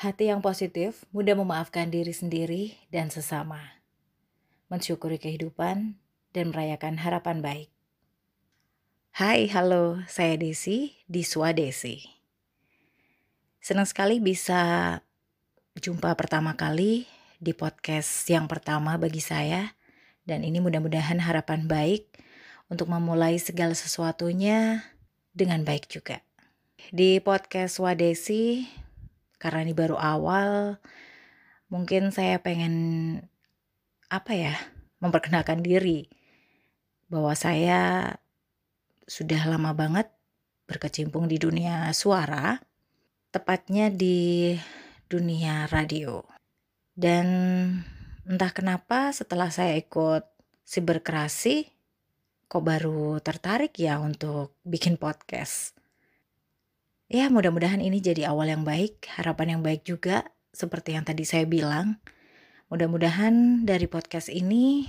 Hati yang positif mudah memaafkan diri sendiri dan sesama, mensyukuri kehidupan, dan merayakan harapan baik. Hai, halo, saya Desi di Swadesi. Senang sekali bisa jumpa pertama kali di podcast yang pertama bagi saya, dan ini mudah-mudahan harapan baik untuk memulai segala sesuatunya dengan baik juga. Di podcast Swadesi, karena ini baru awal mungkin saya pengen apa ya memperkenalkan diri bahwa saya sudah lama banget berkecimpung di dunia suara tepatnya di dunia radio. Dan entah kenapa setelah saya ikut siberkreasi kok baru tertarik ya untuk bikin podcast Ya, mudah-mudahan ini jadi awal yang baik, harapan yang baik juga, seperti yang tadi saya bilang. Mudah-mudahan dari podcast ini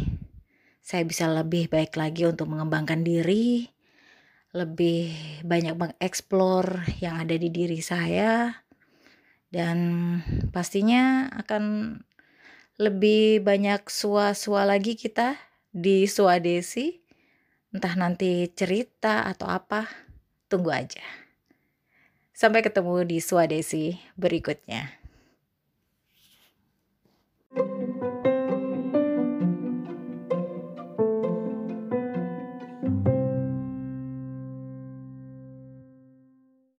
saya bisa lebih baik lagi untuk mengembangkan diri, lebih banyak mengeksplor yang ada di diri saya, dan pastinya akan lebih banyak sua-sua lagi kita di Suadesi. Entah nanti cerita atau apa, tunggu aja. Sampai ketemu di Swadesi berikutnya.